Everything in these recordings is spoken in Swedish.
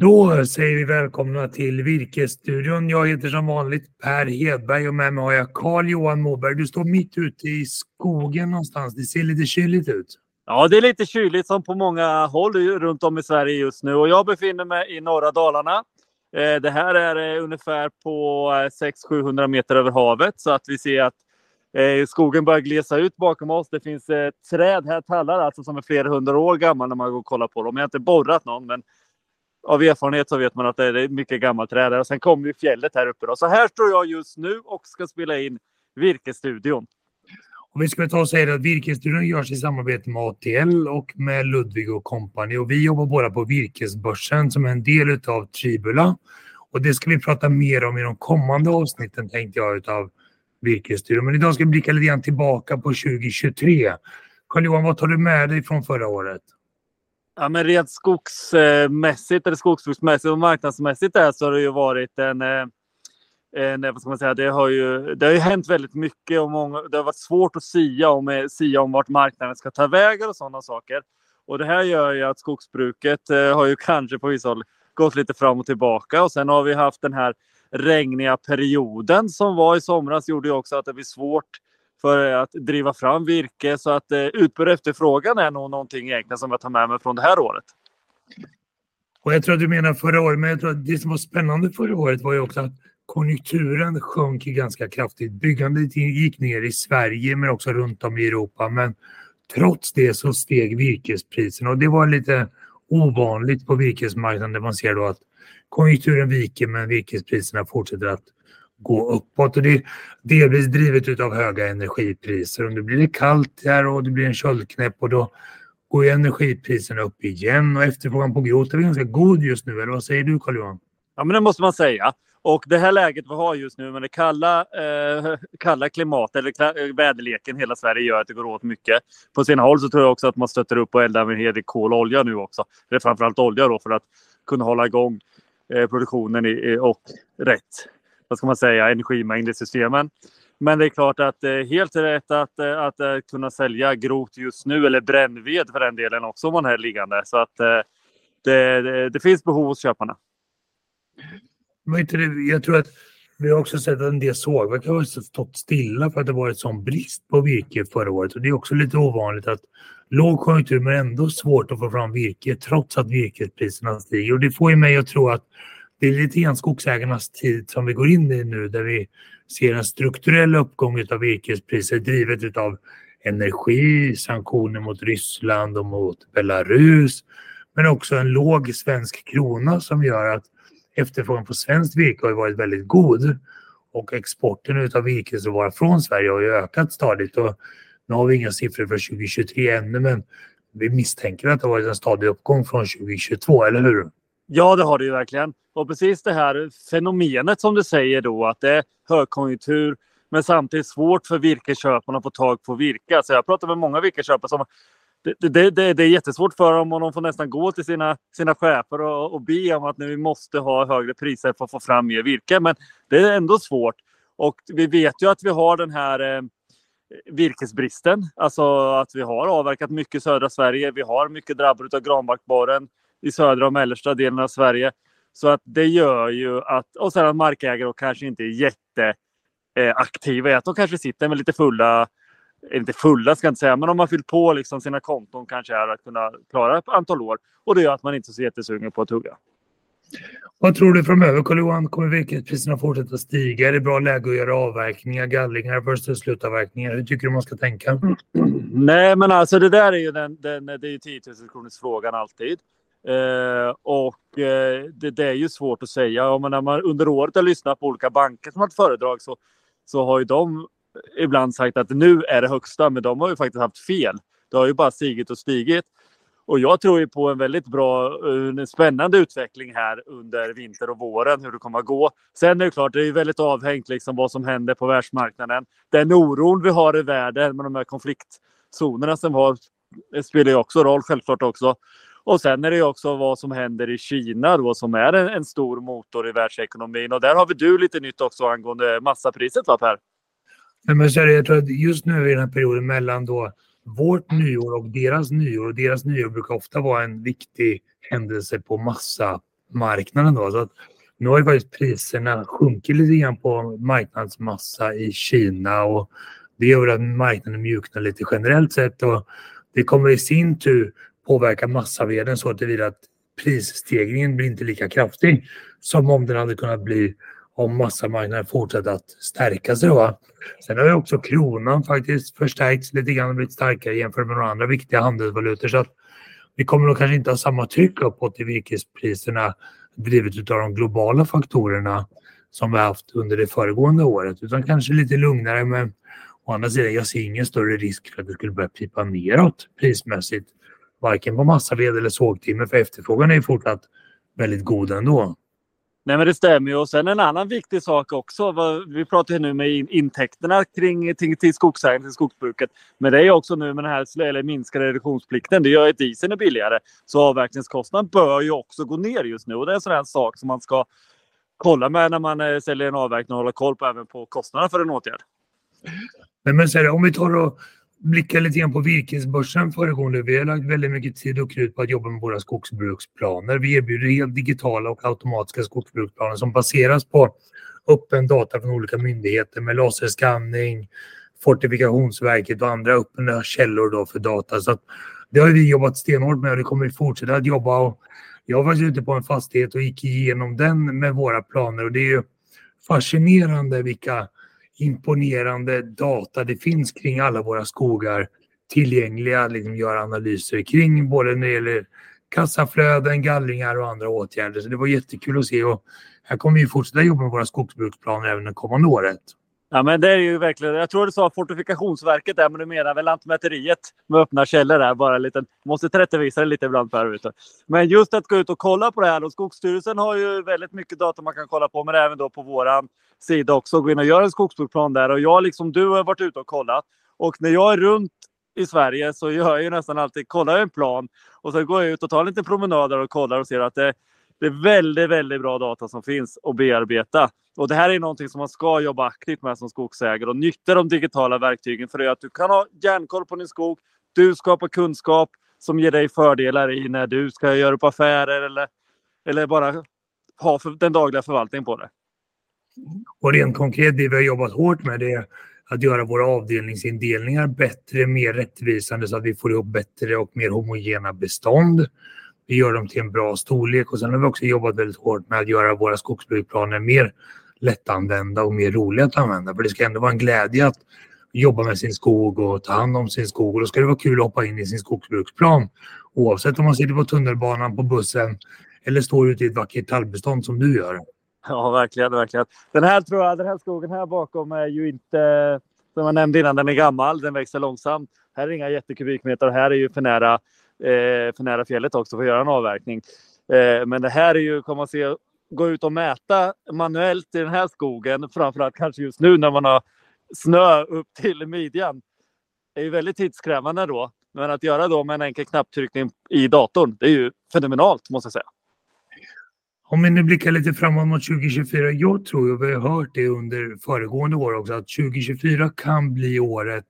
Då säger vi välkomna till Virkesstudion. Jag heter som vanligt Per Hedberg och med mig har jag Carl-Johan Moberg. Du står mitt ute i skogen någonstans. Det ser lite kyligt ut. Ja, det är lite kyligt som på många håll runt om i Sverige just nu och jag befinner mig i norra Dalarna. Eh, det här är eh, ungefär på eh, 600-700 meter över havet så att vi ser att skogen börjar glesa ut bakom oss. Det finns träd här, tallar alltså som är flera hundra år gamla när man går och kollar på dem. Jag har inte borrat någon, men av erfarenhet så vet man att det är mycket gammalt träd. Och sen kommer ju fjället här uppe. Då. Så här står jag just nu och ska spela in Virkesstudion. Och vi ska ta och säga att Virkesstudion görs i samarbete med ATL och med Ludvig och Company. Och vi jobbar båda på Virkesbörsen som är en del av Tribula. Och det ska vi prata mer om i de kommande avsnitten tänkte jag utav Virkesstudion. Men idag ska vi blicka lite grann tillbaka på 2023. Carl-Johan, vad tar du med dig från förra året? Ja, men rent skogsmässigt eller skogsbruksmässigt och marknadsmässigt där så har det ju varit en, eh, en eh, vad ska man säga, det har ju, det har ju hänt väldigt mycket och många, det har varit svårt att sia om, eh, sia om vart marknaden ska ta vägen och sådana saker. Och det här gör ju att skogsbruket har ju kanske på vissa håll gått lite fram och tillbaka och sen har vi haft den här regniga perioden som var i somras gjorde ju också att det blir svårt för att driva fram virke. Så att eh, utbud och efterfrågan är nog någonting egentligen som jag tar med mig från det här året. Och jag tror att du menar förra året, men jag tror att det som var spännande förra året var ju också att konjunkturen sjönk ganska kraftigt. Byggandet gick ner i Sverige men också runt om i Europa. Men trots det så steg virkespriserna och det var lite ovanligt på virkesmarknaden där man ser då att konjunkturen viker men virkespriserna fortsätter att gå uppåt. Och det är delvis drivet av höga energipriser. Om nu blir det kallt här och det blir en köldknäpp och då går ju energipriserna upp igen och efterfrågan på grot är ganska god just nu. Eller vad säger du Carl-Johan? Ja, men det måste man säga. Och det här läget vi har just nu med det kalla, eh, kalla klimatet, eller eh, väderleken hela Sverige gör att det går åt mycket. På sina håll så tror jag också att man stöter upp och eldar med hel del kol och olja nu också. Eller framförallt olja då för att kunna hålla igång eh, produktionen i, och rätt vad ska man säga, energimängd i systemen. Men det är klart att det är helt rätt att, eh, att, att kunna sälja grot just nu, eller brännved för den delen också om man är liggande. Så att det, det, det finns behov hos köparna. Jag tror att vi har också sett att en del sågverk har stått stilla för att det varit sån brist på virke förra året. Och det är också lite ovanligt att låg konjunktur men ändå svårt att få fram virke trots att virkespriserna stiger. Och det får ju mig att tro att det är lite grann skogsägarnas tid som vi går in i nu där vi ser en strukturell uppgång av virkespriser drivet av energi, sanktioner mot Ryssland och mot Belarus. Men också en låg svensk krona som gör att efterfrågan på svenskt virke har varit väldigt god. Och exporten av virkesråvara från Sverige har ju ökat stadigt. Och nu har vi inga siffror för 2023 ännu men vi misstänker att det har varit en stadig uppgång från 2022, eller hur? Ja, det har det ju verkligen. Och precis det här fenomenet som du säger då att det är högkonjunktur men samtidigt svårt för virkesköparna att få tag på virke. Så jag pratar med många virkesköpare som det, det, det, det, är jättesvårt för dem och de får nästan gå till sina, sina chefer och, och be om att vi måste ha högre priser för att få fram mer virke. Men det är ändå svårt. Och vi vet ju att vi har den här eh, virkesbristen. Alltså att vi har avverkat mycket i södra Sverige. Vi har mycket drabbade av granbarkborren i södra och mellersta delen av Sverige. Så att det gör ju att, och sen att markägare kanske inte är jätteaktiva eh, att de kanske sitter med lite fulla, inte fulla ska jag inte säga, men de har fyllt på liksom sina konton kanske är att kunna klara ett antal år. Och det gör att man inte är så jättesugen på att hugga. Vad tror du framöver Carl-Johan? Kommer virkespriserna fortsätta stiga? Är det bra läge att göra avverkningar, gallringar först slutavverkningar? Hur tycker du man ska tänka? Nej, men alltså det där är ju den, den det är ju 10 000 kronors frågan alltid. Eh, och eh, det, det, är ju svårt att säga. Men när man under året har lyssnat på olika banker som har haft föredrag så, så har ju de ibland sagt att nu är det högsta, men de har ju faktiskt haft fel. Det har ju bara stigit och stigit. Och jag tror ju på en väldigt bra, eh, en spännande utveckling här under vinter och våren, hur det kommer att gå. Sen är det klart, det är väldigt avhängigt liksom vad som händer på världsmarknaden. Den oron vi har i världen med de här konfliktzonerna som har spelar ju också roll självklart också. Och sen är det också vad som händer i Kina då som är en, en stor motor i världsekonomin. Och där har vi du lite nytt också angående massapriset va Per? Nej, men så är det, jag tror att just nu i den här perioden mellan då vårt nyår och deras nyår. Och deras nyår brukar ofta vara en viktig händelse på massamarknaden. Då. Så att nu har ju faktiskt priserna sjunkit lite grann på marknadsmassa i Kina och det gör att marknaden mjuknar lite generellt sett och det kommer i sin tur påverka massaveden så att det blir att prisstegringen blir inte lika kraftig som om den hade kunnat bli om massamarknaden fortsätter att stärka sig. Då. Sen har ju också kronan faktiskt förstärkts lite grann och blivit starkare jämfört med några andra viktiga handelsvalutor. Så att vi kommer nog kanske inte ha samma tryck uppåt i virkespriserna drivet av de globala faktorerna som vi haft under det föregående året utan kanske lite lugnare men å andra sidan jag ser ingen större risk för att det skulle börja pipa neråt prismässigt varken på massaved eller sågtimmer för efterfrågan är ju fortsatt väldigt god ändå. Nej men det stämmer ju. Och sen en annan viktig sak också. Vi pratar ju nu med intäkterna kring till, till skogsägarna, till skogsbruket. Men det är också nu med den här eller minskade reduktionsplikten. Det gör att dieseln är billigare. Så avverkningskostnaden bör ju också gå ner just nu. Och det är en sån här sak som man ska kolla med när man eh, säljer en avverkning och hålla koll på även på kostnaderna för en åtgärd. Men, men så här, om vi tar och blickar lite grann på virkesbörsen föregående. Vi har lagt väldigt mycket tid och krut på att jobba med våra skogsbruksplaner. Vi erbjuder helt digitala och automatiska skogsbruksplaner som baseras på öppen data från olika myndigheter med laserskanning, Fortifikationsverket och andra öppna källor då för data. Så det har vi jobbat stenhårt med och det kommer vi fortsätta att jobba. Och jag var ute på en fastighet och gick igenom den med våra planer och det är ju fascinerande vilka imponerande data det finns kring alla våra skogar tillgängliga, liksom göra analyser kring både när det gäller kassaflöden, gallringar och andra åtgärder. Så det var jättekul att se och här kommer vi fortsätta jobba med våra skogsbruksplaner även det kommande året. Ja, men det är ju verkligen. Jag tror du sa Fortifikationsverket där, men du menar väl Lantmäteriet med öppna källor där. Bara en liten, måste tillrättavisa det lite ibland Per. Men just att gå ut och kolla på det här. Och Skogsstyrelsen har ju väldigt mycket data man kan kolla på, men även då på våran sida också. Gå in och göra en skogsbruksplan där. Och jag liksom du har varit ute och kollat. Och när jag är runt i Sverige så gör jag ju nästan alltid, kollar en plan och så går jag ut och tar en liten promenad och kollar och ser att det, det är väldigt, väldigt bra data som finns att bearbeta. Och det här är någonting som man ska jobba aktivt med som skogsägare och nyttja de digitala verktygen för att du kan ha järnkoll på din skog. Du skapar kunskap som ger dig fördelar i när du ska göra upp affärer eller, eller bara ha för, den dagliga förvaltningen på det. Och rent konkret, det vi har jobbat hårt med det är att göra våra avdelningsindelningar bättre, mer rättvisande så att vi får ihop bättre och mer homogena bestånd. Vi gör dem till en bra storlek och sen har vi också jobbat väldigt hårt med att göra våra skogsbruksplaner mer lättanvända och mer roliga att använda. För det ska ändå vara en glädje att jobba med sin skog och ta hand om sin skog. Och då ska det vara kul att hoppa in i sin skogsbruksplan. Oavsett om man sitter på tunnelbanan, på bussen eller står ute i ett vackert tallbestånd som du gör. Ja, verkligen, verkligen. Den här tror jag, den här skogen här bakom är ju inte, som jag nämnde innan, den är gammal, den växer långsamt. Här är inga jättekubikmeter här är ju för nära, Eh, för nära fjället också för att göra en avverkning. Eh, men det här är ju, kan man se, gå ut och mäta manuellt i den här skogen, framförallt kanske just nu när man har snö upp till midjan. Det är ju väldigt tidskrävande då. Men att göra då med en enkel knapptryckning i datorn, det är ju fenomenalt måste jag säga. Om vi nu blickar lite framåt mot 2024. Jag tror, och vi har hört det under föregående år också, att 2024 kan bli året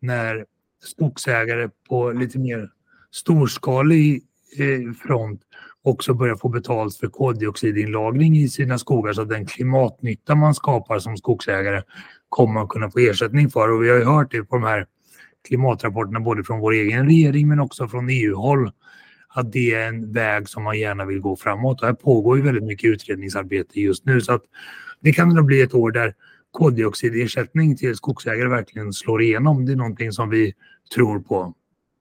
när skogsägare på lite mer storskalig eh, front också börjar få betalt för koldioxidinlagring i sina skogar så att den klimatnytta man skapar som skogsägare kommer man kunna få ersättning för. Och vi har ju hört det på de här klimatrapporterna både från vår egen regering men också från EU-håll att det är en väg som man gärna vill gå framåt. Och här pågår ju väldigt mycket utredningsarbete just nu så att det kan nog bli ett år där koldioxidersättning till skogsägare verkligen slår igenom. Det är någonting som vi tror på.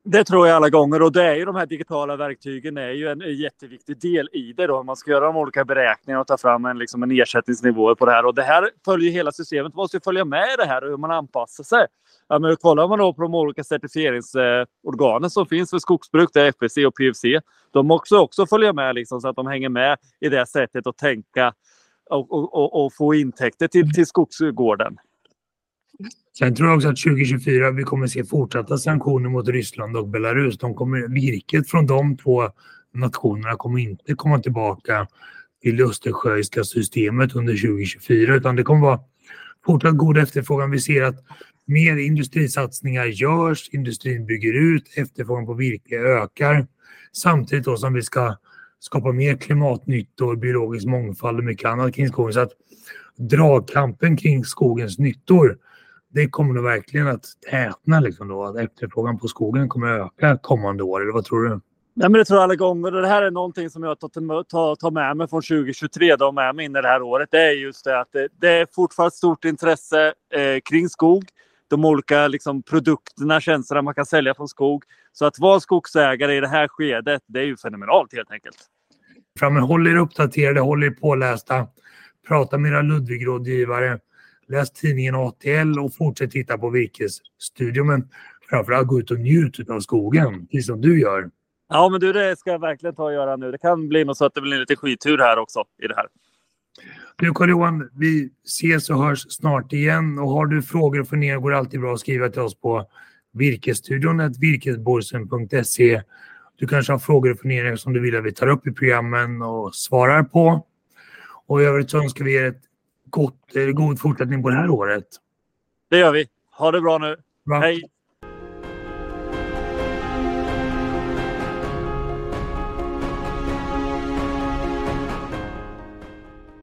Det tror jag alla gånger och det är ju de här digitala verktygen är ju en jätteviktig del i det då. Man ska göra de olika beräkningarna och ta fram en, liksom en ersättningsnivå på det här och det här följer hela systemet. Man måste ju följa med i det här och hur man anpassar sig. Ja, men kollar man då på de olika certifieringsorganen som finns för skogsbruk, det är FSC och PFC. De måste också följa med liksom, så att de hänger med i det sättet att tänka och, och, och, och få intäkter till, till skogsgården. Sen tror jag också att 2024 vi kommer se fortsatta sanktioner mot Ryssland och Belarus. De kommer, virket från de två nationerna kommer inte komma tillbaka till det östersjöiska systemet under 2024 utan det kommer vara fortsatt god efterfrågan. Vi ser att mer industrisatsningar görs, industrin bygger ut, efterfrågan på virke ökar samtidigt då som vi ska skapa mer klimatnyttor, biologisk mångfald och mycket annat kring skogen. Så att dragkampen kring skogens nyttor, det kommer nog verkligen att tätna liksom då. Att efterfrågan på skogen kommer att öka kommande år, eller vad tror du? Nej, men det tror jag alla gånger. Det här är någonting som jag tar, tar, med mig från 2023, då med mig in i det här året. Det är just det att det, det är fortfarande stort intresse eh, kring skog. De olika liksom, produkterna, tjänsterna man kan sälja från skog. Så att vara skogsägare i det här skedet, det är ju fenomenalt helt enkelt. Frammen, håll er uppdaterade, håll er pålästa. Prata med era Ludvig-rådgivare. Läs tidningen ATL och fortsätt titta på Virkesstudion. Men framförallt gå ut och njut av skogen, precis som du gör. Ja, men du, det ska jag verkligen ta och göra nu. Det kan bli något så att det blir lite skittur här också i det här. Du Carl-Johan, vi ses och hörs snart igen. Och har du frågor och funderingar går det alltid bra att skriva till oss på virkesstudion virkesborsen.se. Du kanske har frågor och funderingar som du vill att vi tar upp i programmen och svarar på. Och i övrigt så önskar vi er ett gott, god fortsättning på det här året. Det gör vi. Ha det bra nu. Bra. Hej!